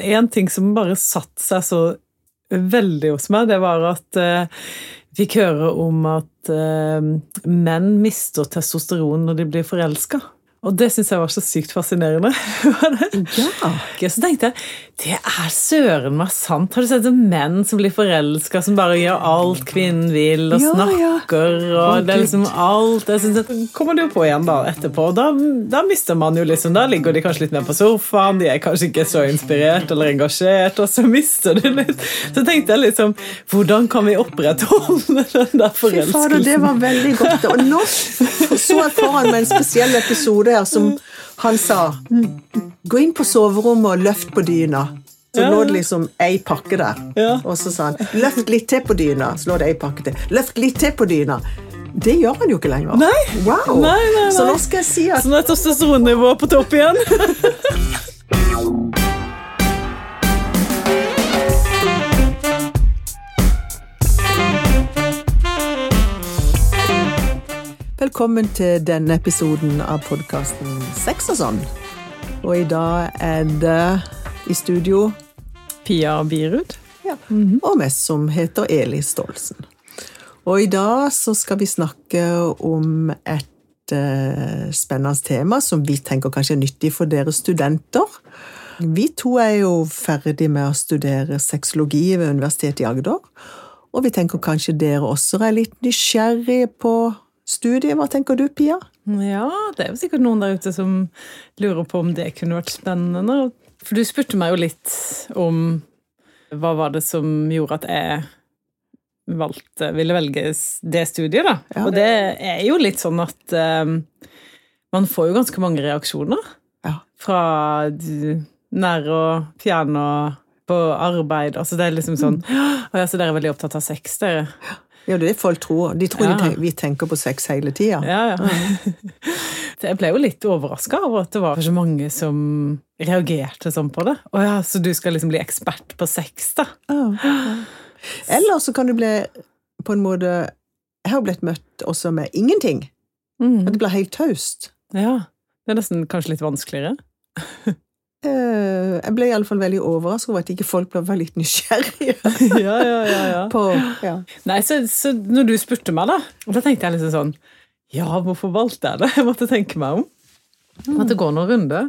En ting som bare satte seg så veldig hos meg, det var at uh, vi fikk høre om at uh, menn mister testosteron når de blir forelska. Og det syns jeg var så sykt fascinerende. ja. Så tenkte jeg det er søren meg sant. Har du sett menn som blir forelska, som bare gjør alt kvinnen vil, og ja, snakker ja. og det er liksom alt Jeg synes at, kommer det jo på igjen da etterpå. Da, da, mister man jo liksom Da ligger de kanskje litt mer på sofaen, de er kanskje ikke så inspirert eller engasjert, og så mister du litt Så tenkte jeg liksom Hvordan kan vi opprettholde den der forelskelsen? Fy fader, det var veldig godt. Og nå så jeg foran meg en spesiell episode der som han sa Gå inn på soverommet og løft på dyna. Så lå det liksom ei pakke der. Og så sa han løft litt til på dyna. Så lå det ei pakke til. Løft litt til på dyna. Det gjør han jo ikke lenger. Nei. Wow. Nei, nei, nei. Så nå skal jeg si at Så nå er testosteronnivået på topp igjen. Velkommen til denne episoden av podkasten Sex og sånn. Og i dag er det i studio Pia Birud. Ja. Mm -hmm. Og meg som heter Eli Stolsen. Og i dag så skal vi snakke om et uh, spennende tema som vi tenker kanskje er nyttig for dere studenter. Vi to er jo ferdig med å studere sexologi ved Universitetet i Agder. Og vi tenker kanskje dere også er litt nysgjerrige på studiet. Hva tenker du, Pia? Ja, det er jo sikkert noen der ute som lurer på om det kunne vært spennende. For du spurte meg jo litt om hva var det som gjorde at jeg valgte, ville velge det studiet, da. Ja. Og det er jo litt sånn at um, man får jo ganske mange reaksjoner. Ja. Fra nær og fjern og på arbeid. Altså det er liksom sånn. Å ja, så dere er veldig opptatt av sex, dere. Ja, det er det folk tror. De tror ja. tenker, vi tenker på sex hele tida. Ja, ja. jeg ble jo litt overraska over at det var så mange som reagerte sånn på det. Å ja, så du skal liksom bli ekspert på sex, da? Eller så kan du bli på en måte Jeg har blitt møtt også med ingenting. Mm. At det blir helt taust. Ja. Det er nesten kanskje litt vanskeligere. Eh, jeg ble iallfall veldig overrasket over at ikke folk ble veldig nysgjerrige. ja, ja, ja, ja. På, ja. Nei, så, så, når du spurte meg, da, da tenkte jeg liksom sånn Ja, hvorfor valgte jeg det? Jeg måtte tenke meg om. Jeg måtte gå noen runder.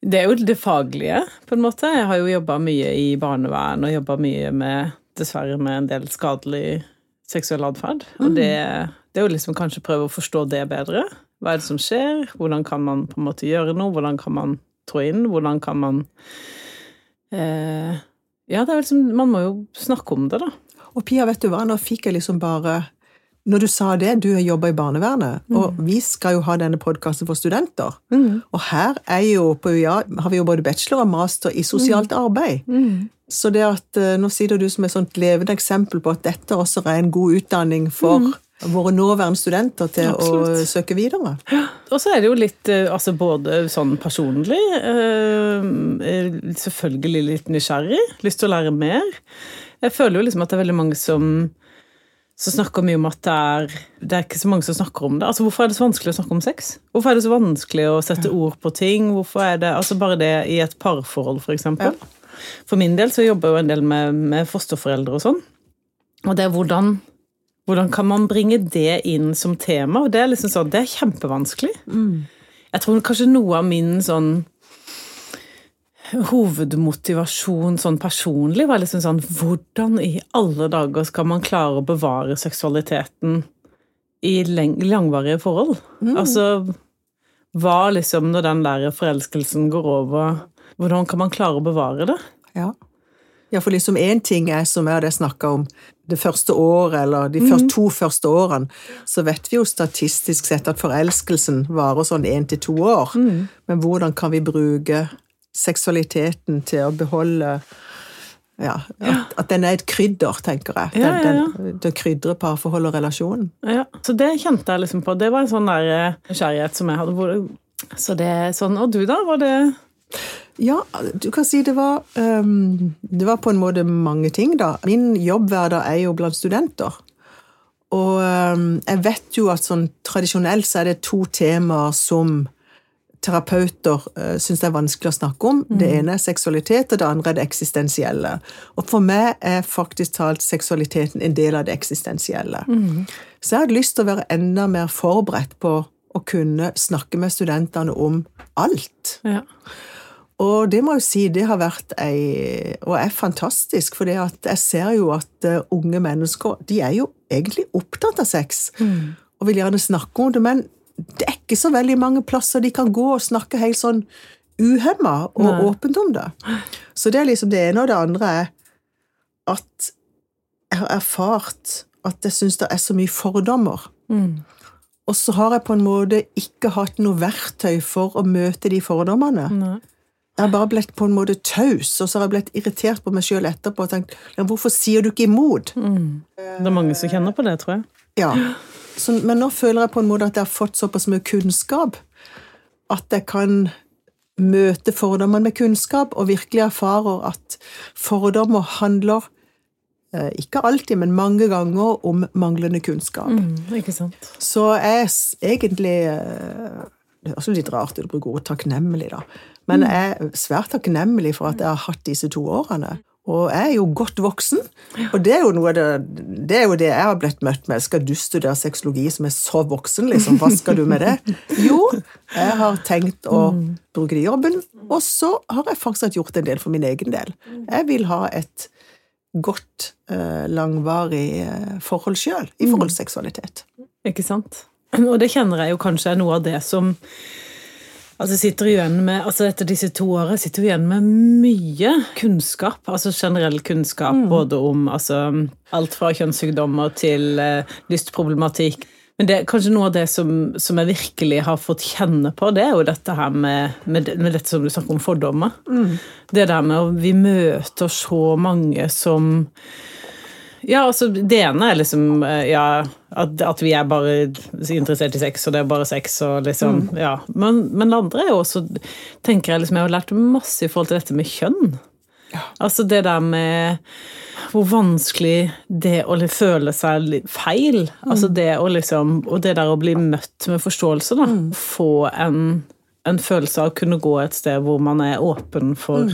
Det er jo det faglige, på en måte. Jeg har jo jobba mye i barnevern og jobba mye med, dessverre, med en del skadelig seksuell atferd. Og mm. det, det er jo liksom kanskje prøve å forstå det bedre. Hva er det som skjer? Hvordan kan man på en måte gjøre noe? Hvordan kan man trå inn? Hvordan kan man eh, Ja, det er liksom Man må jo snakke om det, da. Og Pia, vet du hva, nå fikk jeg liksom bare når du sa det, du har jobba i barnevernet, mm. og vi skal jo ha denne podkasten for studenter. Mm. Og her er jo på UiA har vi jo både bachelor og master i sosialt mm. arbeid. Mm. Så det at eh, nå sitter du som et sånt levende eksempel på at dette også er en god utdanning for mm våre nåværende studenter til Absolutt. å søke videre. Ja. Og så er det jo litt eh, altså både sånn personlig eh, Selvfølgelig litt nysgjerrig. Lyst til å lære mer. Jeg føler jo liksom at det er veldig mange som som snakker mye om at det er, det er ikke så mange som snakker om det. Altså, Hvorfor er det så vanskelig å snakke om sex? Hvorfor er det så vanskelig å sette ord på ting? Hvorfor er det, altså Bare det i et parforhold, for eksempel. Ja. For min del så jobber jeg jo en del med, med fosterforeldre og sånn. Og det er hvordan hvordan kan man bringe det inn som tema? Og det er liksom sånn, det er kjempevanskelig. Mm. Jeg tror kanskje noe av min sånn hovedmotivasjon sånn personlig var liksom sånn Hvordan i alle dager skal man klare å bevare seksualiteten i langvarige forhold? Mm. Altså hva liksom når den der forelskelsen går over Hvordan kan man klare å bevare det? Ja. Ja, for liksom én ting er, som jeg hadde snakka om, det første året, eller de mm. to første årene, så vet vi jo statistisk sett at forelskelsen varer sånn én til to år. Mm. Men hvordan kan vi bruke seksualiteten til å beholde ja, at, at, den er et krydder, tenker jeg. Den, ja, ja, den, den krydrer parforhold og relasjonen. Ja, så det kjente jeg liksom på. Det var en sånn der eh, nysgjerrighet som jeg hadde. Så det er sånn Og du, da? Var det ja, du kan si det var um, Det var på en måte mange ting, da. Min jobbhverdag er jo blant studenter. Og um, jeg vet jo at sånn tradisjonelt så er det to temaer som terapeuter uh, syns det er vanskelig å snakke om. Det ene er seksualitet, og det andre er det eksistensielle. Og for meg er faktisk talt seksualiteten en del av det eksistensielle. Mm. Så jeg hadde lyst til å være enda mer forberedt på å kunne snakke med studentene om alt. Ja. Og det må jeg si, det har vært ei Og er fantastisk, for jeg ser jo at uh, unge mennesker de er jo egentlig opptatt av sex. Mm. Og vil gjerne snakke om det, men det er ikke så veldig mange plasser de kan gå og snakke helt sånn uhemma og Nei. åpent om det. Så det er liksom det ene, og det andre er at jeg har erfart at jeg syns det er så mye fordommer. Mm. Og så har jeg på en måte ikke hatt noe verktøy for å møte de fordommene. Nei. Jeg har bare blitt på en måte taus, og så har jeg blitt irritert på meg sjøl etterpå og tenkt «Ja, hvorfor sier du ikke imot? Mm. Det er mange som kjenner på det, tror jeg. Ja. Så, men nå føler jeg på en måte at jeg har fått såpass mye kunnskap at jeg kan møte fordommene med kunnskap, og virkelig erfarer at fordommer handler eh, ikke alltid, men mange ganger om manglende kunnskap. Mm, ikke sant. Så jeg er egentlig eh, Det høres litt rart ut å bruke ordet takknemlig, da. Men jeg er svært takknemlig for at jeg har hatt disse to årene. Og jeg er jo godt voksen, og det er jo det, det er jo det jeg har blitt møtt med. Skal du studere sexologi som er så voksen, liksom? Hva skal du med det? Jo, jeg har tenkt å bruke det i jobben, og så har jeg faktisk gjort en del for min egen del. Jeg vil ha et godt, eh, langvarig eh, forhold sjøl i forhold til seksualitet. Ikke sant? Og det kjenner jeg jo kanskje er noe av det som Altså sitter igjen med, altså Etter disse to årene sitter vi igjen med mye kunnskap. altså Generell kunnskap både om altså, alt fra kjønnssykdommer til eh, lystproblematikk. Men det, kanskje noe av det som, som jeg virkelig har fått kjenne på, det er jo dette her med, med, med dette som du snakker om fordommer. Det der med at vi møter så mange som ja, altså Det ene er liksom eh, ja, at, at vi er bare interessert i sex, og det er bare sex. og liksom, ja. Men, men det andre er jo også tenker Jeg liksom, jeg har lært masse i forhold til dette med kjønn. Altså det der med hvor vanskelig det å føle seg feil feil altså det å liksom, Og det der å bli møtt med forståelse, da. Få en, en følelse av å kunne gå et sted hvor man er åpen for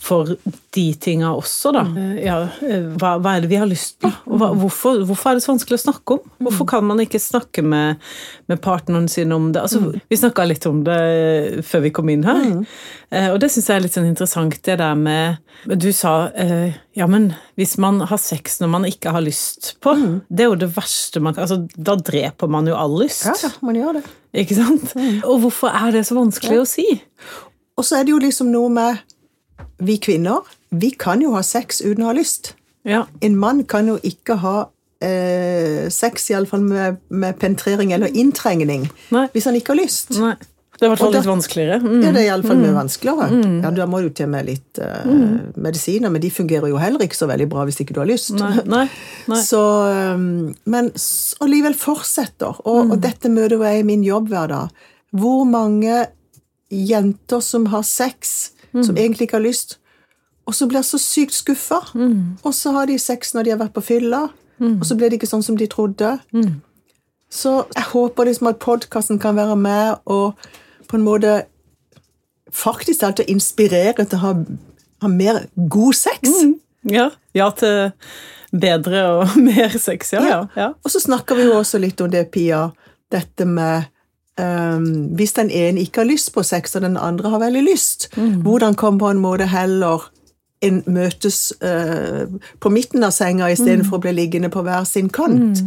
for de tinga også, da. Eh, Ja, eh, hva, hva er det vi har lyst på? Hva, hvorfor, hvorfor er det så vanskelig å snakke om? Hvorfor kan man ikke snakke med, med partneren sin om det? Altså, Vi snakka litt om det før vi kom inn her, Eh, og det syns jeg er litt sånn interessant, det der med Du sa eh, ja, men hvis man har sex når man ikke har lyst på, det er jo det verste man kan altså, Da dreper man jo all lyst. Ja, ja, man gjør det. Ikke sant? Og hvorfor er det så vanskelig å si? Og så er det jo liksom noe med Vi kvinner, vi kan jo ha sex uten å ha lyst. Ja. En mann kan jo ikke ha eh, sex, iallfall med, med penetrering eller inntrengning, Nei. hvis han ikke har lyst. Nei. Det er i hvert fall litt vanskeligere. Mm. Ja, det er iallfall mye vanskeligere. Ja, Da må du til med litt eh, medisiner, men de fungerer jo heller ikke så veldig bra hvis ikke du har lyst. Nei, nei, nei. Så, um, men allikevel fortsetter. Og, Mm. og dette møter jeg i min jobb hver dag. Hvor mange jenter som har sex, Mm. som egentlig ikke har lyst, og så blir så sykt skuffa. Mm. Og så har de sex når de har vært på fylla, og så blir det ikke sånn som de trodde. Mm. Så jeg håper liksom at podkasten kan være med og på en måte faktisk til å inspirere til å ha, ha mer god sex. Ja, ja til bedre og mer sex, ja. ja, ja. Og så snakker vi jo også litt om det, Pia, dette med ehm, Hvis den ene ikke har lyst på sex, og den andre har veldig lyst, hvordan kan på en måte heller en møtes uh, på midten av senga istedenfor å bli liggende på hver sin kant?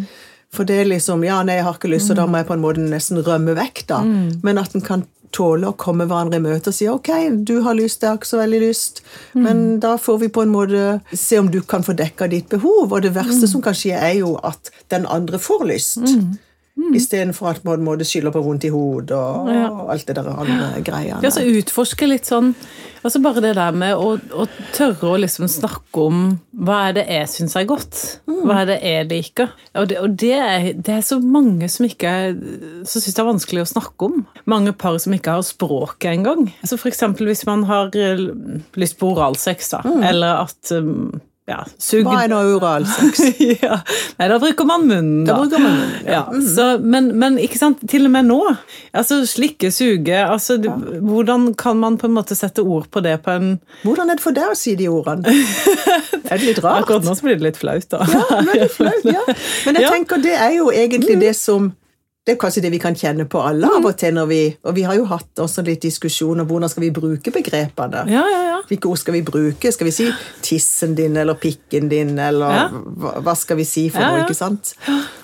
For det er liksom Ja, nei, jeg har ikke lyst, så da må jeg på en måte nesten rømme vekk, da. Men at en kan tåle å komme hverandre i møte og si ok, du har lyst, jeg har ikke så veldig lyst, men da får vi på en måte se om du kan få dekka ditt behov. Og det verste som kan skje, er jo at den andre får lyst. Istedenfor at man måtte skylde på vondt i hodet og, og alt det der andre greiene. Ja, så utforske litt sånn Altså bare det der med å, å tørre å liksom snakke om hva er det jeg syns er godt? Hva er det jeg liker? Og det, og det, er, det er så mange som ikke som syns det er vanskelig å snakke om. Mange par som ikke har språket engang. Altså eksempel hvis man har eh, lyst på oralsex, da, eller at um, ja, sug Hva er nå oralsex? ja. Nei, da bruker man munnen, da. Da bruker man munnen, ja. ja. Så, men, men ikke sant, til og med nå. Altså, Slikke, suge altså, ja. Hvordan kan man på en måte sette ord på det på en Hvordan er det for deg å si de ordene? Er det litt rart? Akkurat nå så blir det litt flaut, da. Ja, veldig flaut, ja. Men jeg tenker det er jo egentlig det som det er kanskje det vi kan kjenne på alle av og til når vi Og vi har jo hatt også litt diskusjon om hvordan skal vi bruke begrepene. Ja, ja, ja. Hvilke ord skal vi bruke? Skal vi si 'tissen din' eller 'pikken din', eller hva, skal vi si for noe, ikke sant?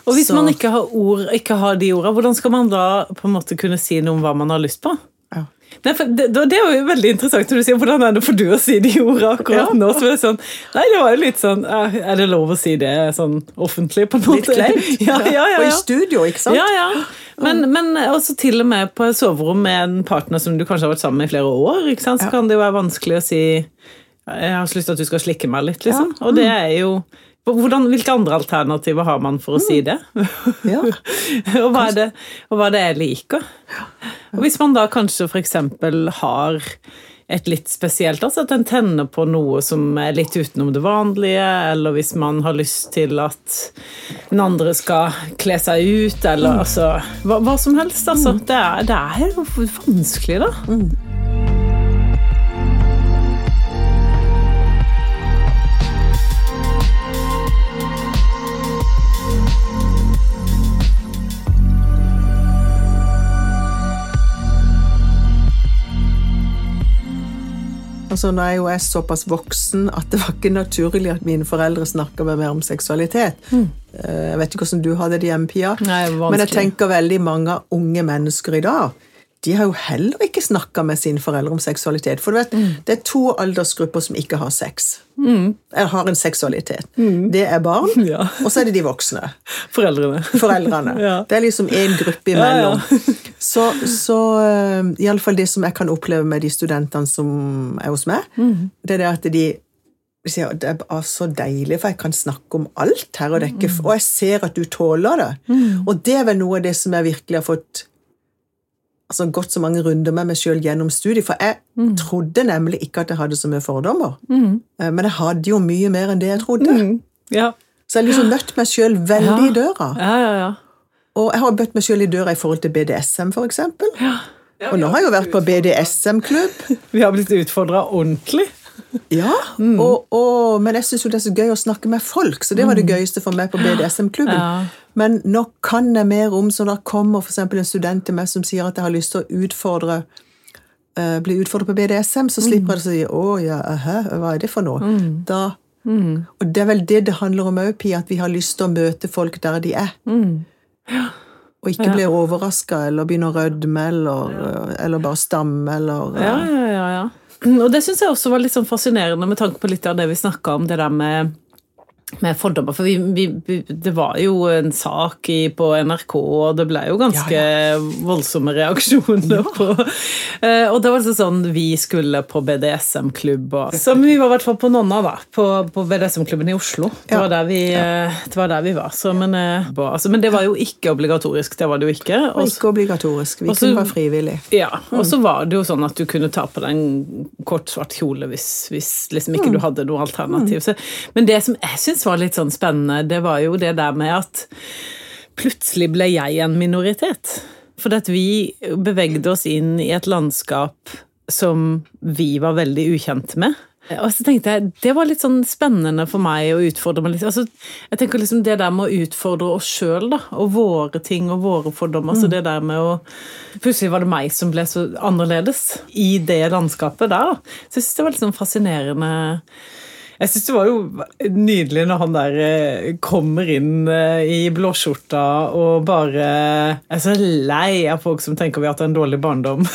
Og hvis Så- man ikke har, ord, ikke har de ordene, hvordan skal man da på en måte kunne si noe om hva man har lyst på? Ja. For det, det er jo veldig interessant når du sier hvordan er det for du å si de ordene akkurat Ja. nå. Så er det sånn, nei, det var jo litt sånn eh, Er det lov å si det sånn offentlig, på en Litt kleint. Ja, ja, ja, Og i studio, ikke sant? Ja, ja. Men, men også til og med på et soverom med en partner som du kanskje har vært sammen med i flere år, ikke sant? så kan det jo være vanskelig å si jeg har så lyst til at du skal slikke meg litt, liksom. Og det er jo hvordan, Hvilke andre alternativer har man for å si det? Ja. og, hva det og hva er det jeg liker? Og hvis man da kanskje f.eks. har et litt spesielt, altså at en tenner på noe som er litt utenom det vanlige, eller hvis man har lyst til at den andre skal kle seg ut, eller altså hva, hva som helst, altså. Det er, det er jo vanskelig, da. Altså, nå er jo jeg såpass voksen at det var ikke naturlig at mine foreldre snakka med meg om seksualitet. Mm. Jeg vet ikke hvordan du hadde det hjemme, Pia. Nei, Men jeg tenker veldig mange unge mennesker i dag de har jo heller ikke snakka med sine foreldre om seksualitet. For du vet, det er to aldersgrupper som ikke har sex. Eller har en seksualitet. Det er barn, Ja. og så er det de voksne. Foreldrene. Foreldrene. Ja. Det er liksom én gruppe imellom. Så, så alle iallfall det som jeg kan oppleve med de studentene som er hos meg, det er det at de sier det er så deilig, for jeg kan snakke om alt her, og, det ikke, og jeg ser at du tåler det. Og det er vel noe av det som jeg virkelig har fått altså, gått så mange runder med meg sjøl gjennom studiet. For jeg trodde nemlig ikke at jeg hadde så mye fordommer. Mm. Men jeg hadde jo mye mer enn det jeg trodde. Ja. Så jeg har liksom møtt meg sjøl veldig i døra. Ja, ja, ja. Og jeg har møtt meg sjøl i døra i forhold til BDSM, for eksempel. Og nå har jeg jo vært på BDSM-klubb. Vi har blitt utfordra ordentlig. Ja, og, og, men jeg syns jo det er så gøy å snakke med folk, så det var det gøyeste for meg på BDSM-klubben. Ja. Men nå kan jeg mer om, så da kommer eksempel en student til meg som sier at jeg har lyst til å utfordre uh, bli utfordret på BDSM, så slipper jeg å si 'Å ja, æhæ, hva er det for noe?' Da, Og det er vel det det handler om òg, Pia, at vi har lyst til å møte folk der de er. Og ikke bli overraska eller begynne å rødme eller, eller bare stamme eller Ja, ja, ja, ja. Og det syns jeg også var litt sånn fascinerende med tanke på litt av det vi snakka om, det der med, med fordommer. For vi, vi, det var jo en sak i, på NRK, og det ble jo ganske voldsomme reaksjoner på eh, Og det var altså sånn Vi skulle på BDSM-klubb og Så vi var i hvert fall på Nonna, da. På, på BDSM-klubben i Oslo. Det Ja. var vi, eh, det var, der vi var. Så, men, eh, altså, men det var jo ikke obligatorisk. Det var det jo ikke. Også, Og ikke obligatorisk. Vi også, kunne være frivillig. ja, og så var det jo sånn at du kunne ta på deg en kort, svart kjole hvis, hvis liksom ikke du hadde noe alternativ. Så, men det som jeg syns var litt sånn spennende, det var jo det der med at plutselig ble jeg en minoritet. For at vi bevegde oss inn i et landskap som vi var veldig ukjente med. Og så tenkte jeg, Det var litt sånn spennende for meg å utfordre meg litt. Altså, jeg tenker liksom Det der med å utfordre oss sjøl og våre ting og våre fordommer. så det der med å Plutselig var det meg som ble så annerledes i det landskapet der. da. Så jeg syns det var litt sånn fascinerende jeg syns det var jo nydelig når han der eh, kommer inn eh, i blåskjorta og bare er så lei av folk som tenker vi har hatt en dårlig barndom.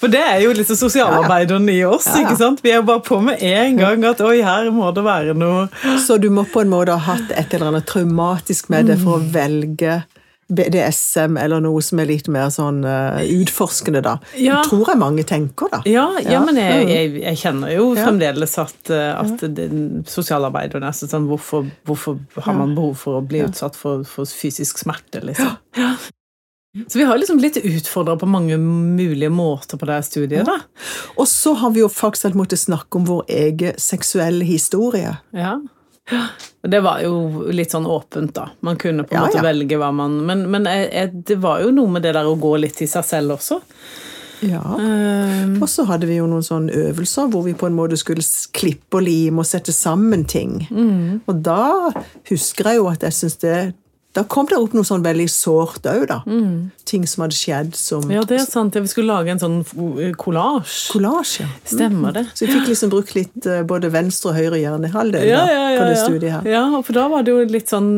For det er jo liksom sosialarbeideren i oss. Ja, ja. ikke sant? Vi er jo bare på med en gang at oi, her må det være noe Så du må på en måte ha hatt et eller annet traumatisk med det for å velge BDSM eller noe som er litt mer sånn uh, utforskende, da. Ja. Tror jeg mange tenker, da. Ja, ja, Ja. men jeg, jeg, jeg kjenner jo Ja. fremdeles at, eh, at den sosialarbeideren er sånn hvorfor, hvorfor har man behov for å bli utsatt for, for fysisk smerte, liksom? Så vi har liksom blitt utfordra på mange mulige måter på det studiet, da. Og så har vi jo faktisk måttet snakke om vår egen seksuelle historie. Ja. Og Det var jo litt sånn åpent, da. Man kunne på en Ja, måte ja. velge hva man Men, men jeg, jeg, det var jo noe med det der å gå litt i seg selv også. Ja. Um, Og så hadde vi jo noen sånne øvelser hvor vi på en måte skulle klippe og lime og sette sammen ting. Og da husker jeg jo at jeg syns det Da kom det opp noe sånn veldig sårt òg, da. Ting som hadde skjedd som ja, det er sant. Vi skulle lage en sånn kollasj. kollasj. Ja. Stemmer det. Så vi fikk liksom brukt litt eh, både venstre og høyre hjernehalvdel Ja, ja, ja, på det studiet her. ja, for da var det jo litt sånn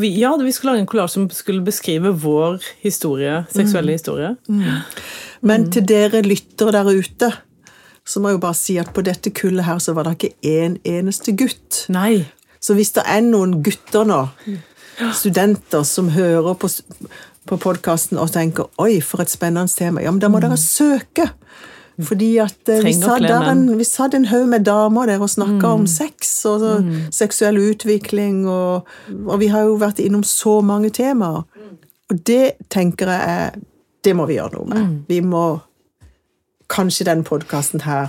vi, Ja, vi skulle lage en kollasj som skulle beskrive vår historie, seksuelle historie. Men til dere lyttere der ute, så må jeg jo bare si at på dette kullet her så var det ikke én eneste gutt. Nei. Så hvis det er noen gutter nå, studenter som hører på, på podkasten og tenker 'oi, for et spennende tema', ja, men da må dere søke. Fordi at eh, vi satt, en, vi satt en haug med damer der og snakka om sex og så, seksuell utvikling, og, og vi har jo vært innom så mange temaer. Og det tenker jeg er Det må vi gjøre noe med. Vi må Kanskje den podkasten her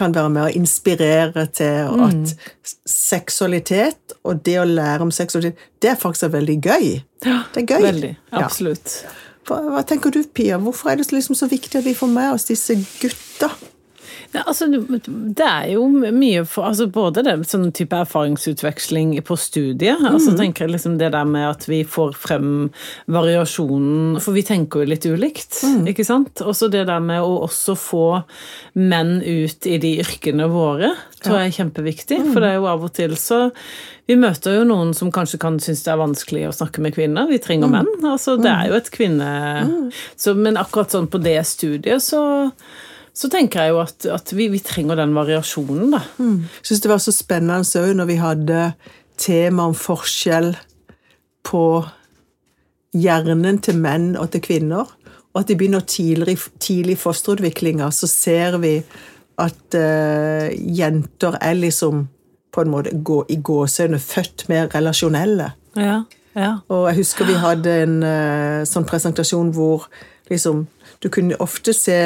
kan være med å inspirere til at seksualitet og det å lære om seksualitet, det er faktisk veldig gøy. Det er gøy. Veldig. Ja. Hva, hva tenker du, Pia? Hvorfor er det liksom så viktig at vi får med oss disse gutta? Ja, altså, det er jo mye for altså Både det sånn type erfaringsutveksling på studiet. altså tenker jeg liksom Det der med at vi får frem variasjonen For vi tenker jo litt ulikt, ikke sant? Også det der med å også få menn ut i de yrkene våre, tror jeg er kjempeviktig. For det er jo av og til så Vi møter jo noen som kanskje kan synes det er vanskelig å snakke med kvinner. Vi trenger menn. altså Det er jo et kvinne... Så, men akkurat sånn på det studiet så så tenker jeg jo at, at vi, vi trenger den variasjonen, da. Jeg syns det var så spennende òg når vi hadde tema om forskjell på hjernen til menn og til kvinner, og at de begynner tidlig, tidlig i fosterutviklinga, så ser vi at uh, jenter er liksom på en måte gå, i gåseøyne født mer relasjonelle. Ja, ja. Og jeg husker vi hadde en uh, sånn presentasjon hvor liksom Du kunne ofte se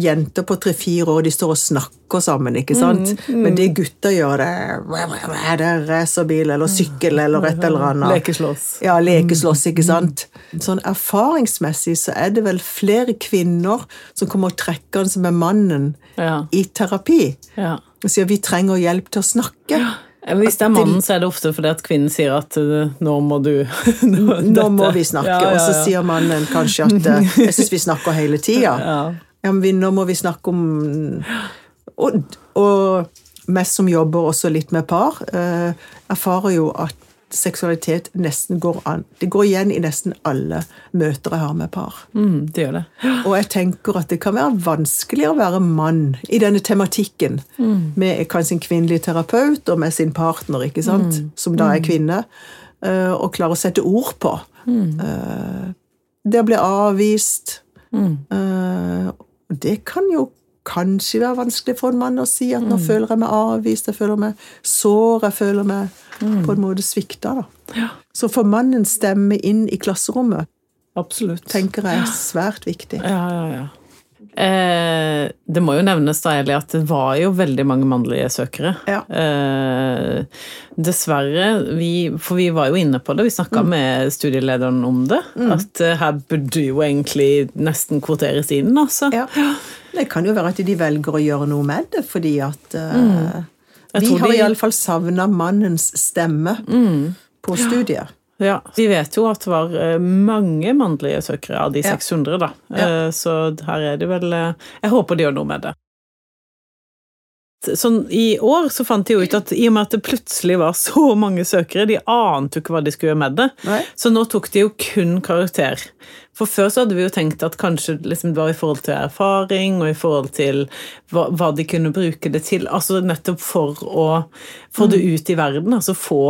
jenter på tre-fire år, de står og snakker sammen, ikke sant? Men de gutter gjør, det det er racerbil eller sykkel eller et eller annet. Lekeslåss. Ja, lekeslåss, ikke sant? Sånn erfaringsmessig så er det vel flere kvinner som kommer trekkende med mannen Ja. i terapi. ja. Og sier vi trenger hjelp til å snakke. Hvis det er mannen, så er det ofte fordi at kvinnen sier at 'nå må du nå, Nå må vi snakke, Ja, ja, og så sier mannen kanskje at 'jeg syns vi snakker hele tida'. Ja. Men vi, nå må vi snakke om Og, og mest som jobber også litt med par, eh, erfarer jo at seksualitet nesten går an. Det går igjen i nesten alle møter jeg har med par. Mm, det gjør det. Og jeg tenker at det kan være vanskelig å være mann i denne tematikken, med kanskje en kvinnelig terapeut og med sin partner, ikke sant, som da er kvinne, eh, og klare å sette ord på. Eh, Det å bli avvist eh, og Det kan jo kanskje være vanskelig for en mann å si at nå føler jeg meg avvist, jeg føler meg sår, jeg føler meg på en måte svikta. da. Så for mannens stemme inn i klasserommet Absolutt. tenker jeg er svært viktig. Ja, ja, ja. Eh, det må jo nevnes da, Eli, at det var jo veldig mange mannlige søkere. Ja. Eh, dessverre, vi, for vi var jo inne på det, vi snakka Mm. med studielederen om det, at eh, her burde jo egentlig nesten kvoteres inn, altså. Ja. Det kan jo være at de velger å gjøre noe med det, fordi at eh, Jeg Vi har de- iallfall savna mannens stemme på studiet. Ja, Vi vet jo at det var eh, mange mannlige søkere av de Ja. 600, da. Ja. Eh, Så her er det vel eh, Jeg håper de gjør noe med det. Sånn, I år så fant de jo ut at i og med at det plutselig var så mange søkere, de ante jo ikke hva de skulle gjøre med det. Nei. Så nå tok de jo kun karakter. For før så hadde vi jo tenkt at kanskje liksom det var i forhold til erfaring, og i forhold til hva, hva de kunne bruke det til. Altså nettopp for å få det ut i verden. Altså få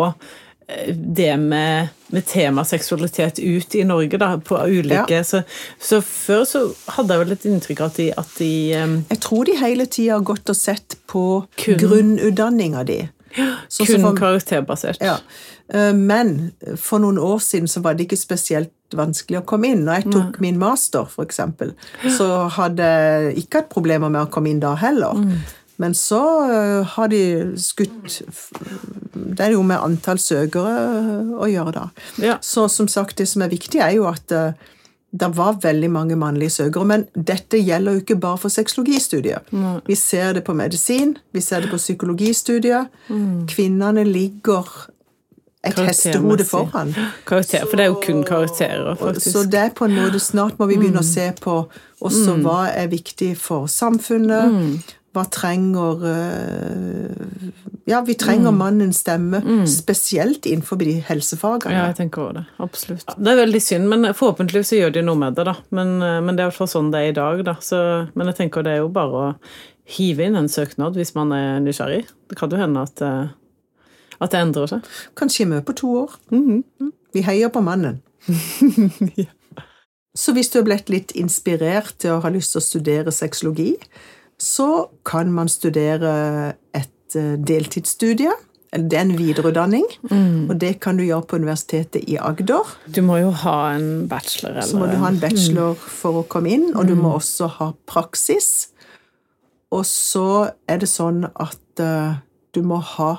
det med, med tema seksualitet ut i Norge, da, på ulike så, så før så hadde jeg vel et inntrykk av at de, at de um, Jeg tror de hele tida har gått og sett på Kun. grunnutdanninga di. Sånn kun for- karakterbasert. Ja. Eh, Men for noen år siden så var det ikke spesielt vanskelig å komme inn. Når jeg tok min master, eksempel, så hadde jeg ikke hatt problemer med å komme inn da heller. Men så øh, har de skutt Det er jo med antall søkere øh, å gjøre, da. Ja. Så som sagt, det som er viktig, er jo at øh, det var veldig mange mannlige søkere. Men dette gjelder jo ikke bare for sexologistudiet. Vi ser det på medisin, vi ser det på psykologistudiet. Kvinnene ligger et hestehode foran. Karakter, for det er jo kun karakterer, faktisk. Så det er på en måte snart må vi begynne å se på også hva er viktig for samfunnet. Hva trenger øh, Ja, vi trenger mannens stemme, spesielt innenfor de helsefagene. Ja, jeg tenker over det. Absolutt. Det er veldig synd, men forhåpentligvis så gjør de noe med det, da. Men, eh, men det er i hvert fall sånn det er i dag, da. Så, men jeg tenker det er jo bare å hive inn en søknad hvis man er nysgjerrig. Det kan jo hende at, eh, at det endrer seg. Kanskje i møte på to år. Vi heier på mannen. Så hvis du er blitt litt inspirert til å ha lyst til å studere sexologi, så kan man studere et eh, deltidsstudie. Eller Det er en videreutdanning, og det kan du gjøre på Universitetet i Agder. Du må jo ha en bachelor, eller Så må du ha en bachelor for å komme inn, og du må også ha praksis. Og så er det sånn at uh, du må ha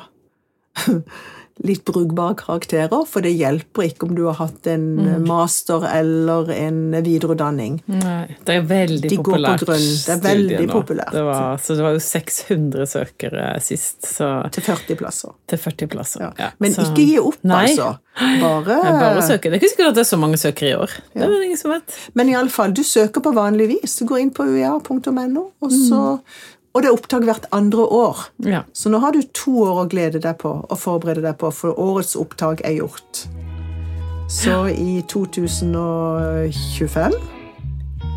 litt brukbare karakterer, for det hjelper ikke om du har hatt en master eller en videreutdanning. Nei, det er veldig De går på populært. grunn. Det er veldig populært. Det var, så det var jo 600 søkere sist, så Til 40 plasser. til 40 plasser. Ja. Ja, Men så- ikke gi opp, Nei. altså. Bare, bare søke. Det er ikke sikkert at det er så mange søkere i år. Det er det ingen som vet. Men iallfall, du søker på vanlig vis. Du går inn på uia.no, og så Og det er opptak hvert andre år. Ja. Så nå har du to år å glede deg på og forberede deg på, for årets opptak er gjort. Så i 2025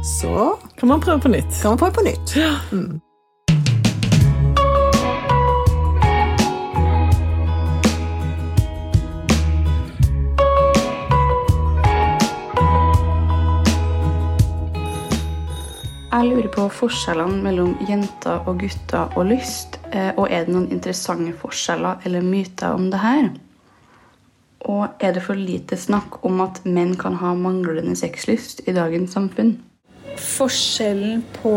så Kan man prøve på nytt. kan man prøve på nytt. Mm. Jeg lurer på forskjellene mellom jenter og gutter og lyst. eh, Og er det noen interessante forskjeller eller myter om det her? Og er det for lite snakk om at menn kan ha manglende sexlyst i dagens samfunn? forskjellen på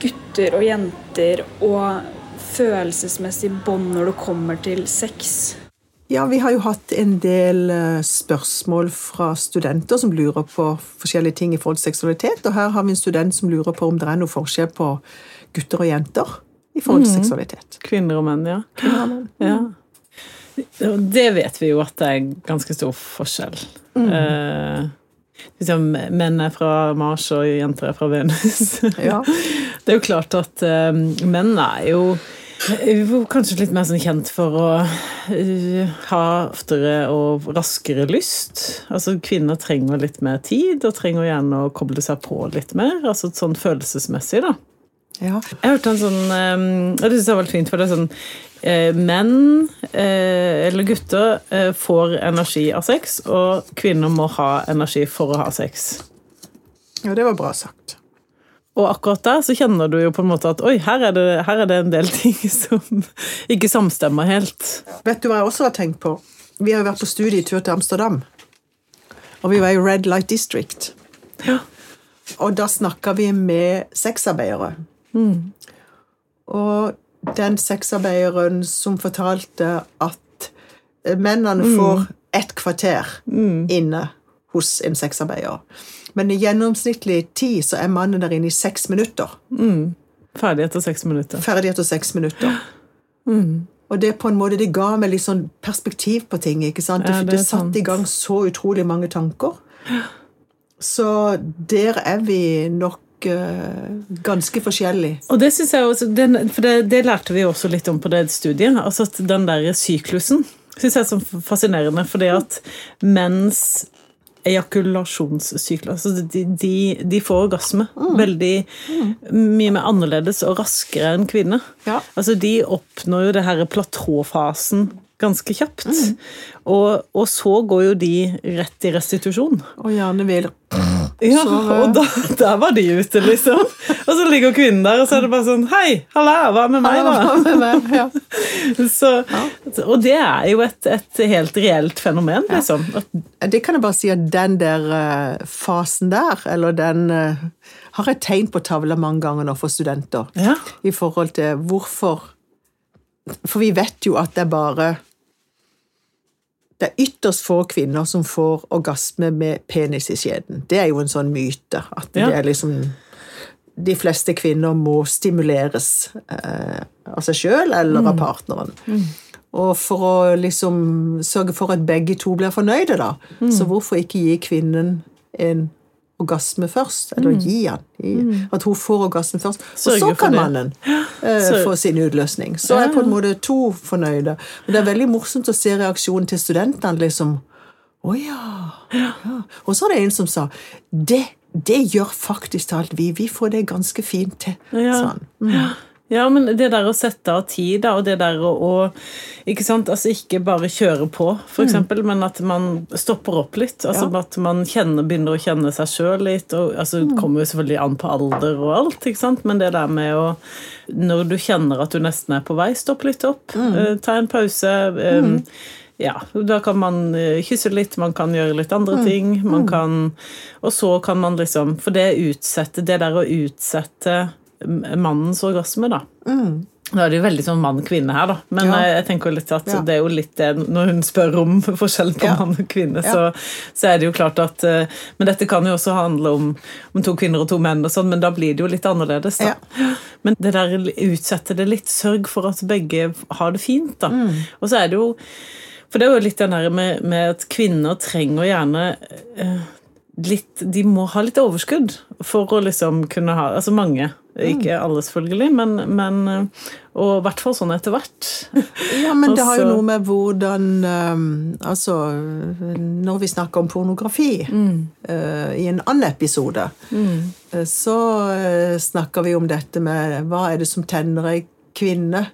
gutter og jenter og følelsesmessig bånd når det kommer til sex. Ja, vi har jo hatt en del eh, spørsmål fra studenter som lurer på forskjellige ting i forhold til seksualitet, og her har vi en student som lurer på om det er noe forskjell på gutter og jenter i forhold til seksualitet. Kvinner og menn, ja. ja. Og Det vet vi jo at det er ganske stor forskjell. Eh, liksom, menn er fra Mars, og jenter er fra Venus. Ja. Det er jo klart at eh, menn er jo er var kanskje litt mer sånn kjent for å eh, ha oftere og raskere lyst. Altså Kvinner trenger litt mer tid, og trenger gjerne å koble seg på litt mer. altså sånn følelsesmessig, da. Ja. Jeg hørte en sånn um, Det synes jeg var veldig fint, for det er sånn eh, Menn, eh, eller gutter, eh, får energi av sex, og kvinner må ha energi for å ha sex. ja, det var bra sagt. Og akkurat der så kjenner du jo på en måte at oi, her er det, her er det en del ting som ikke samstemmer helt. Vet du hva jeg også har tenkt på? Vi har jo vært på studietur til Amsterdam. Og vi var i Red Light District. Ja. Og da snakka vi med sexarbeidere. Og den sexarbeideren som fortalte at mennene får ett kvarter inne hos en sexarbeider. Men i gjennomsnittlig tid så er mannen der inne i seks minutter. Ferdig etter seks minutter. Ferdig etter seks minutter. Og det på en måte, det ga meg litt sånn perspektiv på ting. ikke sant? Det, Ja, det det satte i gang så utrolig mange tanker. Så der er vi nok eh, ganske forskjellige. Og det synes jeg også, for det, det lærte vi også litt om på det studiet. altså at Den der syklusen synes jeg er så fascinerende, fordi at menns ejakulasjonssyklus altså de, de, de får orgasme veldig mye mer annerledes og raskere enn kvinner. Ja. Altså De oppnår jo det her platåfasen ganske kjapt. Og, og så går jo de rett i restitusjon. Og gjerne vil Ja, Så, eh, og da, der var de ute, liksom. Og så ligger kvinnen der, og så er det bare sånn Hei, halla, hva med meg, da? med ja. Så, og det er jo et, et helt reelt fenomen, liksom. Det kan jeg bare si at den der eh, fasen der, eller den eh, har jeg tegn på tavla mange ganger nå for studenter. Ja. I forhold til hvorfor For vi vet jo at det er bare Det er ytterst få kvinner som får orgasme med penis i skjeden. Det er jo en sånn myte. At Ja. det er liksom De fleste kvinner må stimuleres eh, av seg sjøl eller av partneren. Og for å liksom sørge for at begge to blir fornøyde, da. Så hvorfor ikke gi kvinnen en orgasme først? Eller gi han. I, At hun får orgasme først. Og så kan mannen uh, få sin utløsning. Så er på en måte to fornøyde. Men det er veldig morsomt å se reaksjonen til studentene. liksom, å ja. ja. Og så er det en som sa det, det gjør faktisk alt vi. Vi får det ganske fint til. Ja. Sånn. Mm. Ja, men det der å sette av tid, da, og det der å, å Ikke sant, altså ikke bare kjøre på, for eksempel, men at man stopper opp litt. Altså Mm. Ja. at man kjenner, begynner å kjenne seg sjøl litt. og altså, Mm. Det kommer jo selvfølgelig an på alder og alt, ikke sant, men det der med å Når du kjenner at du nesten er på vei, stopp litt opp. Mm. eh, ta en pause. eh, Ja, da kan man eh, kysse litt, man kan gjøre litt Mm. andre ting. man kan, Og så kan man liksom For det utsette, det der å utsette mannens orgasme, da. Da er det jo veldig sånn mann-kvinne her, da. Men Mm. Ja. eh, jeg tenker jo litt at Ja. det er jo litt det Når hun spør om forskjellen på Ja. mann og kvinne, så, så er det jo klart at eh, Men dette kan jo også handle om, om to kvinner og to menn, og sånn, men da blir det jo litt annerledes, da. Men det der utsetter det litt, sørg for at begge har det fint, da. Mm. Og så er det jo For det er jo litt den der med, med at kvinner trenger gjerne eh, litt De må ha litt overskudd for å liksom kunne ha Altså mange. Ikke alle, selvfølgelig, men, men eh, Og i hvert fall sånn etter hvert. Ja, men det har jo Altså- noe med hvordan um, Altså, når vi snakker om pornografi mm. i en annen episode, mm. så snakker vi om dette med hva er det som tenner ei kvinne?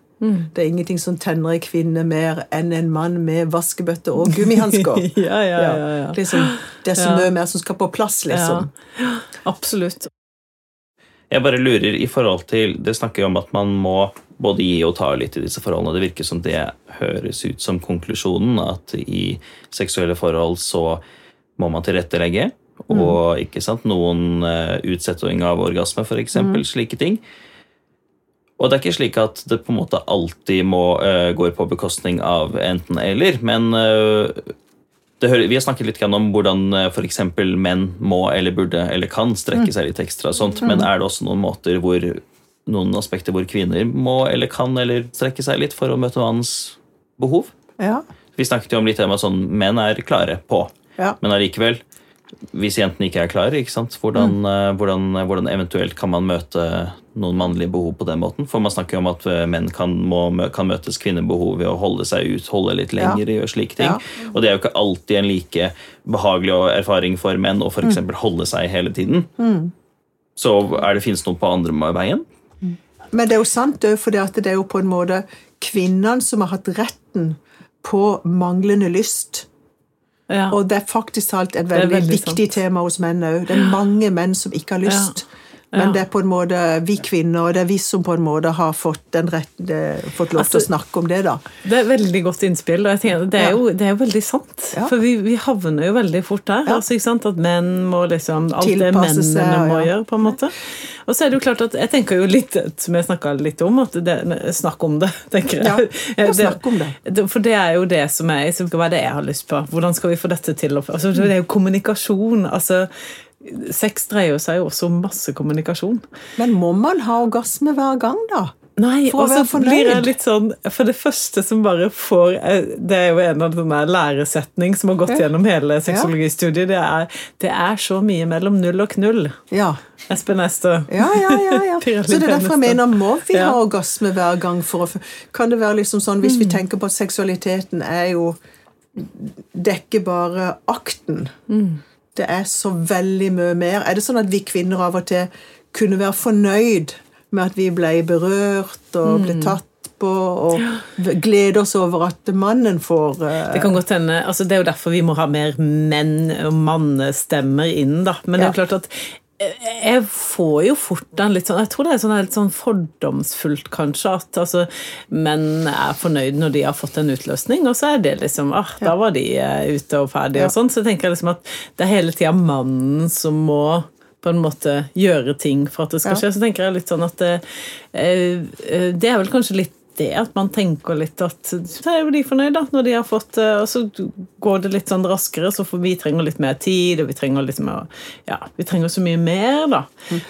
Det er ingenting som tenner ei kvinne mer enn en mann med vaskebøtte og gummihansker. ja, ja, ja, ja. Liksom, det er så mye mer som skal på plass, liksom. Ja, absolutt. Jeg bare lurer i forhold til Det snakker jo om at man må både gi og ta litt i disse forholdene. Det virker som det høres ut som konklusjonen, at i seksuelle forhold så må man tilrettelegge. Og ikke sant, noen uh, utsetting av orgasme, f.eks. eksempel slike ting. Og det er ikke slik at det på en måte alltid må, uh, går på bekostning av enten-eller, men uh, hører, vi har snakket litt om hvordan f.eks. menn må eller burde eller kan strekke seg litt ekstra. sånt, Men er det også noen måter hvor noen aspekter hvor kvinner må eller kan eller strekke seg litt for å møte mannens behov? Ja. Vi snakket jo om litt om at sånn, menn er klare på, Ja. men allikevel hvis jentene ikke er klare, ikke? Hvordan, Mm. eh, hvordan, hvordan eventuelt kan man møte noen mannlige behov på den måten? For man snakker jo om at eh, menn kan, må, kan møtes kvinnebehov ved å holde seg ut, holde litt Ja. lenger i og slike ting. Ja. Og det er jo ikke alltid en like behagelig erfaring for menn å f.eks. Mm. holde seg hele tiden. Så er det, finnes noe på andre veien? Men det er jo sant òg, for det er jo på en måte kvinnene som har hatt retten på manglende lyst. Ja. Og det er faktisk alt et veldig, veldig viktig tema hos menn òg. Det er mange menn som ikke har lyst. Men Ja. det er på en måte vi kvinner, og det er vi som på en måte har fått, den retten, det, fått lov til å Altså- snakke om det, da. Det er veldig godt innspill, og jeg tenker, det, er jo, det er jo veldig sant. Ja. For vi, vi havner jo veldig fort der. Altså? At menn må liksom Alt det mennene seg, må gjøre, på en måte. Og så er det jo klart at jeg tenker jo litt, som jeg snakka litt om, at det, snakk om det, tenker jeg. Ja, snakk om det. For det er jo det som er Hva er det jeg har lyst på? Hvordan skal vi få dette til? Altså, det er jo kommunikasjon. altså Sex dreier seg jo også om masse kommunikasjon. Men må man ha orgasme hver gang, da? Nei, For å være fornøyd. sånn For det første som bare får eh, Det er jo en av sånne læresetning som har gått gjennom hele sexologistudiet. Det er, det er så mye mellom null og knull. Ja. Espen Ester. Ja, ja, ja. ja. Så det er derfor jeg mener, må vi ha orgasme hver gang for å Kan det være liksom sånn, hvis vi tenker på at seksualiteten er jo Det er bare akten. Det er så veldig mye mer. Er det sånn at vi kvinner av og til kunne være fornøyd med at vi ble berørt og ble tatt på og glede oss over at mannen får uh... Det kan godt hende, altså det er jo derfor vi må ha mer menn- og mannestemmer inn, da. Men det er jo klart at jeg får jo fort en litt sånn Jeg tror det er sånn litt sånn fordomsfullt, kanskje, at altså, menn er fornøyd når de har fått en utløsning, og så er det liksom ah, Da var de eh, ute og ferdige, Ja. og sånn. Så tenker jeg liksom at det er hele tida mannen som må på en måte gjøre ting for at det skal skje. Så tenker jeg litt sånn at det, eh, eh, det er vel kanskje litt det at man tenker litt at så er jo de fornøyd, da, når de har fått eh, Og så går det litt sånn raskere, så for vi trenger litt mer tid, og vi trenger litt mer Ja, vi trenger så mye mer, da.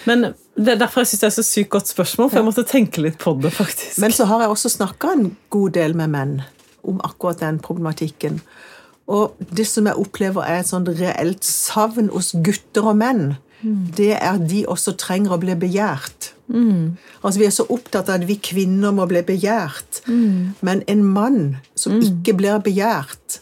Men det er derfor jeg syns det er så sykt godt spørsmål, for jeg måtte tenke litt på det, faktisk. Men så har jeg også snakka en god del med menn om akkurat den problematikken. Og det som jeg opplever er et sånt reelt savn hos gutter og menn, det er at de også trenger å bli begjært. Altså Vi er så opptatt av at vi kvinner må bli begjært. Men en mann som ikke blir begjært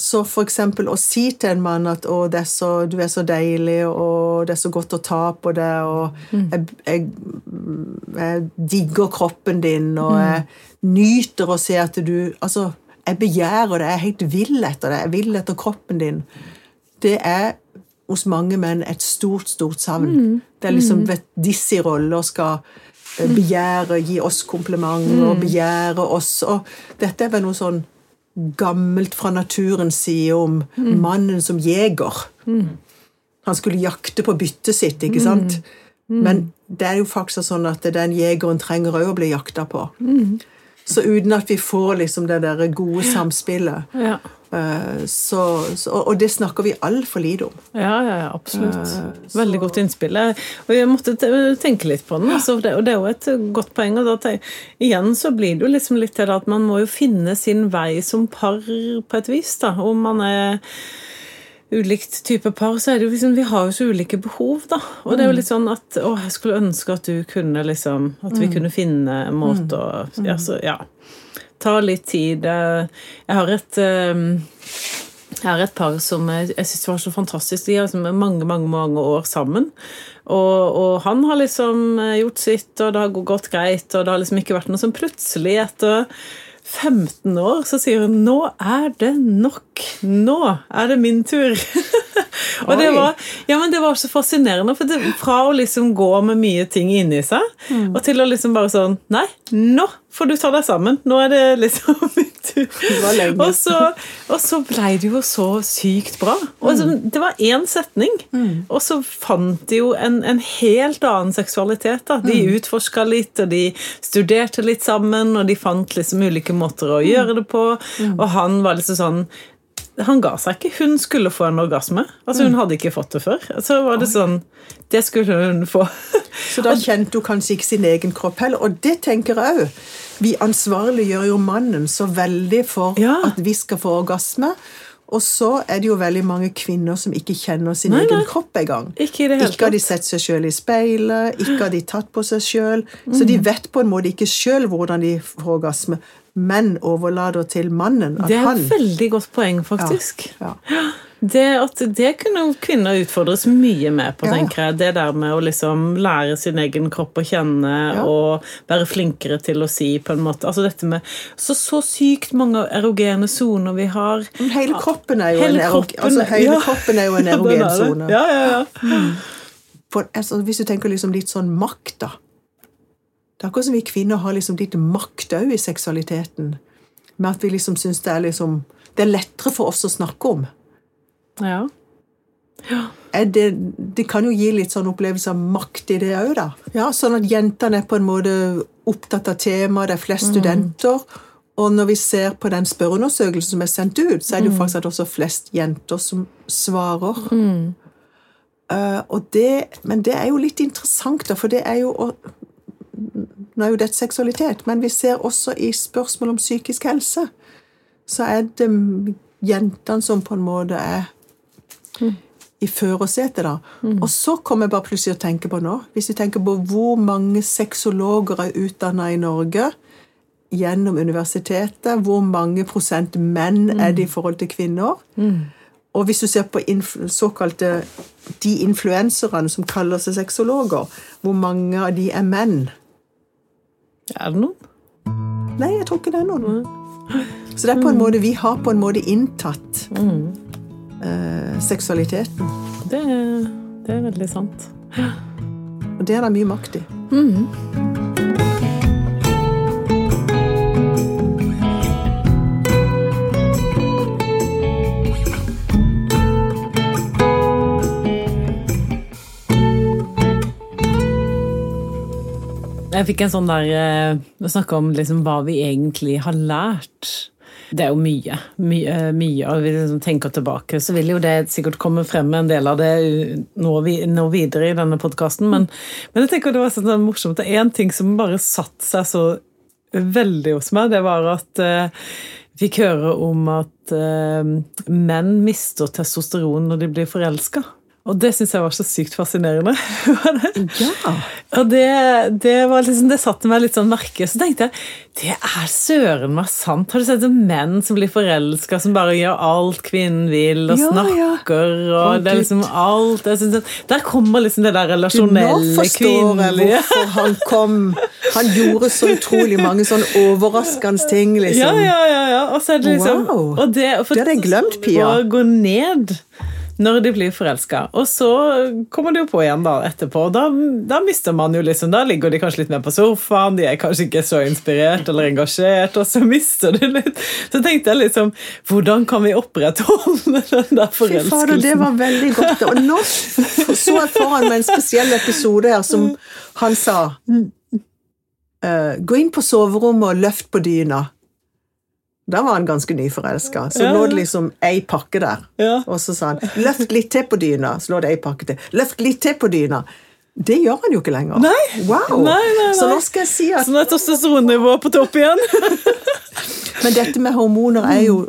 Så eksempel å si til en mann at å, det er så, 'du er så deilig', og 'det er så godt å ta på deg', og jeg, jeg, jeg digger kroppen din, og jeg nyter å se at du Altså, jeg begjærer det, jeg er helt vill etter det, jeg vil etter kroppen din. Det er hos mange menn et stort, stort savn. Det er liksom vet, disse roller skal eh, begjære, gi oss komplimenter, og begjære oss og Dette er vel noe sånn gammelt fra naturens side om mannen som jeger. Han skulle jakte på byttet sitt, ikke sant? Men det er jo faktisk sånn at den jegeren trenger òg å bli jakta på. Så uten at vi får liksom det der gode samspillet Ja. Eh, så, så, Og det snakker vi altfor lite om. Ja, ja, ja, absolutt. Veldig godt innspill. Og jeg måtte tenke litt på den, altså, det- og det er jo et godt poeng. og da Igjen så blir det jo liksom litt til at man må jo finne sin vei som par på et vis. da, Om man er ulikt type par, så er det jo liksom Vi har jo så ulike behov, da. Og det er jo litt sånn at Å, jeg skulle ønske at du kunne liksom At vi kunne finne en måte å ja, så, ja. Ta litt tid. Jeg har et eh, jeg har et par som jeg, jeg synes var så fantastisk. De har liksom mange mange, mange år sammen. Og, og han har liksom eh, gjort sitt, og det har gått greit, og det har liksom ikke vært noe som plutselig etter 15 år så sier hun 'nå er det nok'. Nå er det min tur. og det var, ja, men det var så fascinerende, for det, fra å liksom gå med mye ting inni seg, og til å liksom bare sånn Nei, nå får du ta deg sammen. Nå er det liksom min tur. Og så, og så blei det jo så sykt bra. Og så, det var én setning, og så fant de jo en, en helt annen seksualitet. da. De utforska litt, og de studerte litt sammen, og de fant liksom ulike måter å gjøre det på. Og han var liksom sånn han ga seg ikke. Hun skulle få en orgasme. Altså Hun hadde ikke fått det før. Så var det sånn Det skulle hun få. Så da kjente hun kanskje ikke sin egen kropp heller. Og det tenker jeg òg. Vi ansvarliggjør jo mannen så veldig for Ja. at vi skal få orgasme. Og så er det jo veldig mange kvinner som ikke kjenner sin Nei, egen nei. kropp engang. Ikke Ikke har de sett seg sjøl i speilet, ikke har de tatt på seg sjøl. Så de vet på en måte ikke sjøl hvordan de får orgasme, men overlater til mannen Det er et veldig godt poeng, faktisk. ja. Det, at det kunne kvinner utfordres mye med på, Ja. tenker jeg. Det der med å liksom lære sin egen kropp å kjenne Ja. og være flinkere til å si på en måte Altså dette med så, så sykt mange erogene soner vi har. Men Hele kroppen er jo Hele en, erog kroppen- altså, hele ja. kroppen er jo en Ja, er erogen sone. Ja, ja, ja. For, altså, hvis du tenker liksom litt sånn makt, da. Det er akkurat som vi kvinner har liksom litt makt òg i seksualiteten. Med at vi liksom syns det er liksom Det er lettere for oss å snakke om. ja. Er det, det kan jo gi litt sånn opplevelse av makt i det òg, da. Ja, Sånn at jentene er på en måte opptatt av temaet, det er flest studenter. Og når vi ser på den spørreundersøkelsen som er sendt ut, så er det jo faktisk at også flest jenter som svarer. Eh, og det, men det er jo litt interessant, da, for det er jo å- Nå er jo dette seksualitet, men vi ser også i spørsmål om psykisk helse, så er det jentene som på en måte er i førersetet, da. Og så kommer jeg bare plutselig å tenke på nå, hvis vi tenker på hvor mange sexologer er utdanna i Norge gjennom universitetet, hvor mange prosent menn er det i forhold til kvinner? Og hvis du ser på såkalte de influenserne som kaller seg sexologer, hvor mange av de er menn? Er det noen? Nei, jeg tror ikke det er noen. Så det er på en måte, vi har på en måte inntatt eh, seksualiteten. Det, det er veldig sant. Og det er det mye makt i. Jeg fikk en sånn der Vi Å snakke om liksom hva vi egentlig har lært. Det er jo mye. Mye, mye og vi liksom tenker tilbake, så vil jo det sikkert komme frem en del av det nå, nå videre i denne podkasten. Men, men jeg tenker det var sånn morsomt. Det er én ting som bare satte seg så veldig hos meg. Det var at eh, vi fikk høre om at uh, menn mister testosteron når de blir forelska. Og det syns jeg var så sykt fascinerende. Ja. Og det, det, var liksom, det satte meg litt sånn merke. Så tenkte jeg det er søren meg sant. Har du sett menn som blir forelska, som bare gjør alt kvinnen vil, og Ja, ja. snakker, og det er liksom alt jeg synes Der kommer liksom det der relasjonelle Du, nå forstår jeg hvorfor han kom. Han gjorde så utrolig mange sånn overraskende ting, Ja, liksom. ja, ja. ja. Og så er det liksom Wow. og det, for, Det hadde jeg glemt, Pia. Å gå ned når de blir forelska. Og så kommer de jo på igjen da etterpå. og Da, da mister man jo liksom Da ligger de kanskje litt mer på sofaen, de er kanskje ikke så inspirert eller engasjert, og så mister du litt Så tenkte jeg liksom Hvordan kan vi opprettholde den der Fy fader, det var veldig godt. Og nå så jeg foran meg en spesiell episode her som han sa eh, Gå inn på soverommet og løft på dyna. Da var han ganske nyforelska. Så Ja, lå det liksom ei pakke der. Ja. Og så sa han 'løft litt til på dyna', så lå det ei pakke til. 'Løft litt til på dyna'. Det gjør han jo ikke lenger. Nei. Wow. Nei, nei, Så nå skal jeg si at Så nå er testosteronnivået på topp igjen. Men dette med hormoner er jo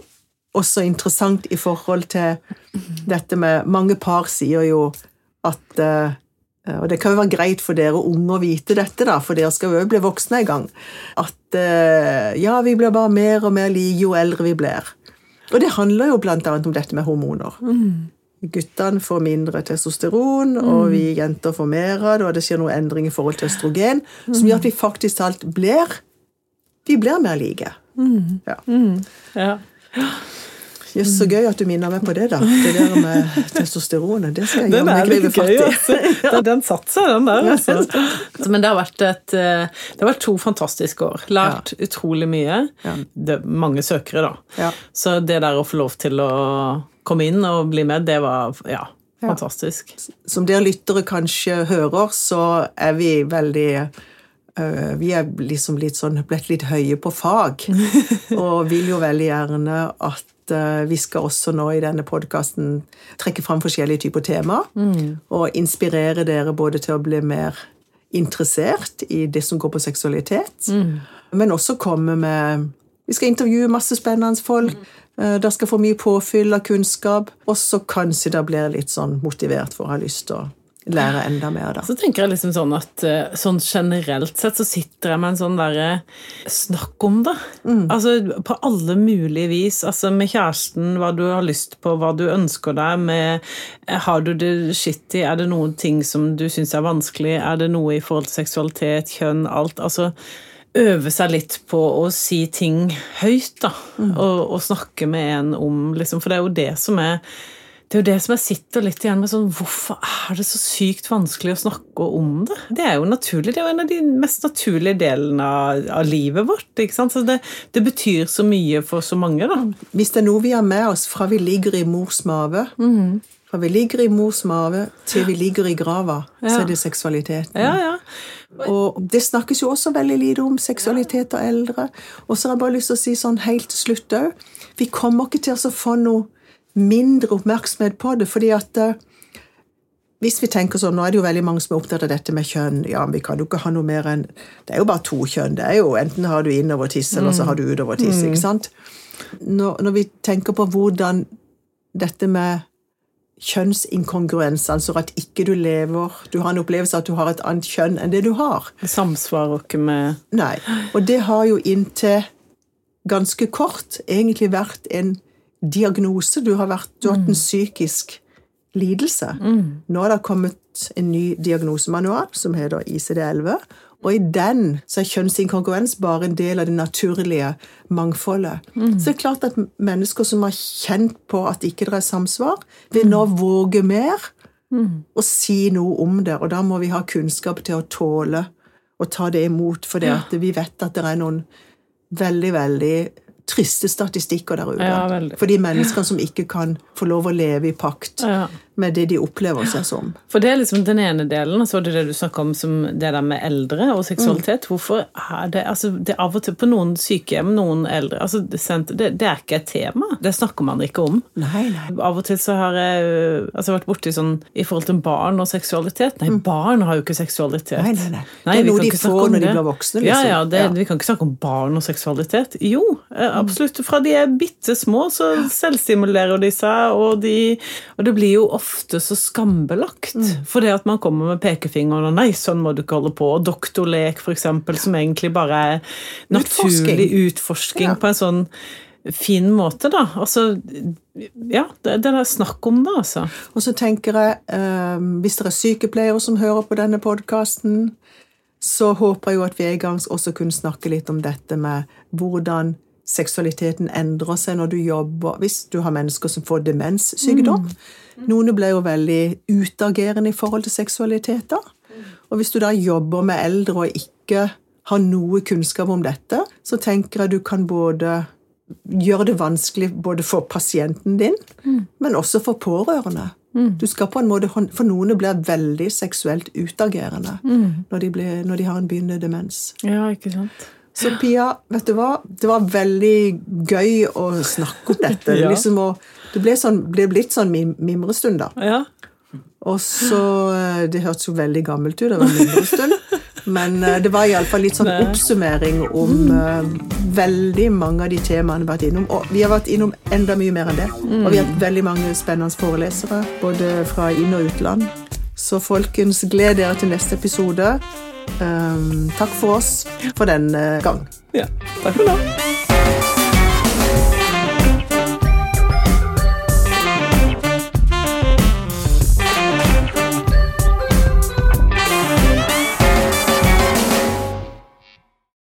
også interessant i forhold til dette med Mange par sier jo at eh, Og det kan jo være greit for dere unge å vite dette, da, for dere skal jo også bli voksne en gang. At eh, ja, vi blir bare mer og mer like jo eldre vi blir. Og det handler jo annet om dette med hormoner. Guttene får mindre testosteron, og vi jenter får mer av det, og det skjer noen endring i forhold til østrogen, som gjør at vi faktisk talt blir Vi blir mer like. Ja. Ja. Jøss, så gøy at du minner meg på det, da. Det der med testosteronet. Det skal jeg gjøre meg fatt i. altså. Ja, Den satte seg, den der. Altså. Men det har, vært et, eh, det har vært to fantastiske år. Lært utrolig mye. Ja. Det er mange søkere, da. Ja. Så det der å få lov til å komme inn og bli med, det var ja, fantastisk. Som dere lyttere kanskje hører, så er vi veldig øh, Vi er liksom litt sånn blitt litt høye på fag, og vil jo veldig gjerne at øh, vi skal også nå i denne podkasten trekke fram forskjellige typer temaer, og inspirere dere både til å bli mer interessert i det som går på seksualitet, men også komme med Vi skal intervjue masse spennende folk. eh, Dere skal få mye påfyll av kunnskap, og så kanskje dere blir litt sånn motivert for å ha lyst til å lære enda mer. da. Så tenker jeg liksom sånn at eh, sånn generelt sett så sitter jeg med en sånn derre Snakk om det! Altså på alle mulige vis. Altså med kjæresten, hva du har lyst på, hva du ønsker deg med eh, Har du det shitty? Er det noen ting som du syns er vanskelig? Er det noe i forhold til seksualitet, kjønn, alt? Altså øve seg litt på å si ting høyt, da. Og, og snakke med en om liksom, For det er jo det som er det er jo det som jeg sitter litt igjen med sånn Hvorfor er det så sykt vanskelig å snakke om det? Det er jo naturlig. Det er jo en av de mest naturlige delene av, av livet vårt. ikke sant? Så det, det betyr så mye for så mange, da. Hvis det er noe vi har med oss fra vi ligger i mors mage Fra vi ligger i mors mage til vi ligger i grava, så er det seksualiteten. Ja, ja. Og det snakkes jo også veldig lite om seksualitet og eldre. Og så har jeg bare lyst til å si sånn helt til slutt òg Vi kommer ikke til å få noe mindre oppmerksomhet på det, fordi at eh, hvis vi tenker sånn, Nå er det jo veldig mange som er opptatt av dette med kjønn. ja, Vi kan jo ikke ha noe mer enn Det er jo bare to kjønn. det er jo Enten har du innovertiss, eller så har du utovertiss. ikke sant? Når, når vi tenker på hvordan dette med kjønnsinkongruens, altså at ikke du lever Du har en opplevelse av at du har et annet kjønn enn det du har. Det samsvarer ikke med Nei. Og det har jo inntil ganske kort egentlig vært en diagnose. Du har, vært, du har hatt en psykisk lidelse. Nå har det kommet en ny diagnosemanual som heter ICD-11, Og i den så er kjønnsinkongruens bare en del av det naturlige mangfoldet. Så det er klart at mennesker som har kjent på at ikke det er samsvar, vil nå våge mer og si noe om det. Og da må vi ha kunnskap til å tåle å ta det imot, for vi vet at det er noen veldig, veldig triste statistikker der ute. Ja, for de menneskene som ikke kan få lov å leve i pakt Ja. Med det de opplever seg som. For det er liksom den ene delen, og så er det det du snakker om som det der med eldre og seksualitet. Hvorfor er det altså det er av og til på noen sykehjem, noen eldre altså det, det, er ikke et tema. Det snakker man ikke om. Nei, nei. Av og til så har jeg altså, vært borti sånn i forhold til barn og seksualitet. Nei, barn har jo ikke seksualitet. Nei, nei, nei. Det er noe de får når de blir voksne, Ja, liksom. ja, det, Ja. Mm. Vi kan ikke snakke om barn og seksualitet. Jo, eh, absolutt. Fra de er bitte små, så selvstimulerer de seg, og, de, og det blir jo ofte så skambelagt. Mm. For det at man kommer med pekefingeren og 'nei, sånn må du ikke holde på', og doktorlek, eksempel, som egentlig bare er naturlig utforsking Ja. på en sånn fin måte, da. Altså, ja, det, det er snakk om det, altså. Og så tenker jeg, eh, hvis det er sykepleiere som hører på denne podkasten, så håper jeg jo at vi en gang også kunne snakke litt om dette med hvordan seksualiteten endrer seg når du jobber Hvis du har mennesker som får demenssykdom. Noen blir jo veldig utagerende i forhold til seksualitet. da. Og hvis du da jobber med eldre og ikke har noe kunnskap om dette, så tenker jeg du kan både gjøre det vanskelig både for pasienten din, men også for pårørende. Du skal på en måte, For noen blir veldig seksuelt utagerende når, de blir, når de har en begynnende demens. Ja, ikke sant. Så Pia, vet du hva? Det var veldig gøy å snakke om dette. Ja. liksom, det ble, sånn, ble blitt sånn mim mimrestund, da. Ja. Og så eh, Det hørtes jo veldig gammelt ut, det var mimrestund. Men eh, det var iallfall litt sånn oppsummering om uh, veldig mange av de temaene vi har vært innom. Og vi har vært innom enda mye mer enn det. Og vi har hatt veldig mange spennende forelesere, både fra inn- og utland. Så folkens, gled dere til neste episode. Um, takk for oss for den gang. ja. Takk for nå.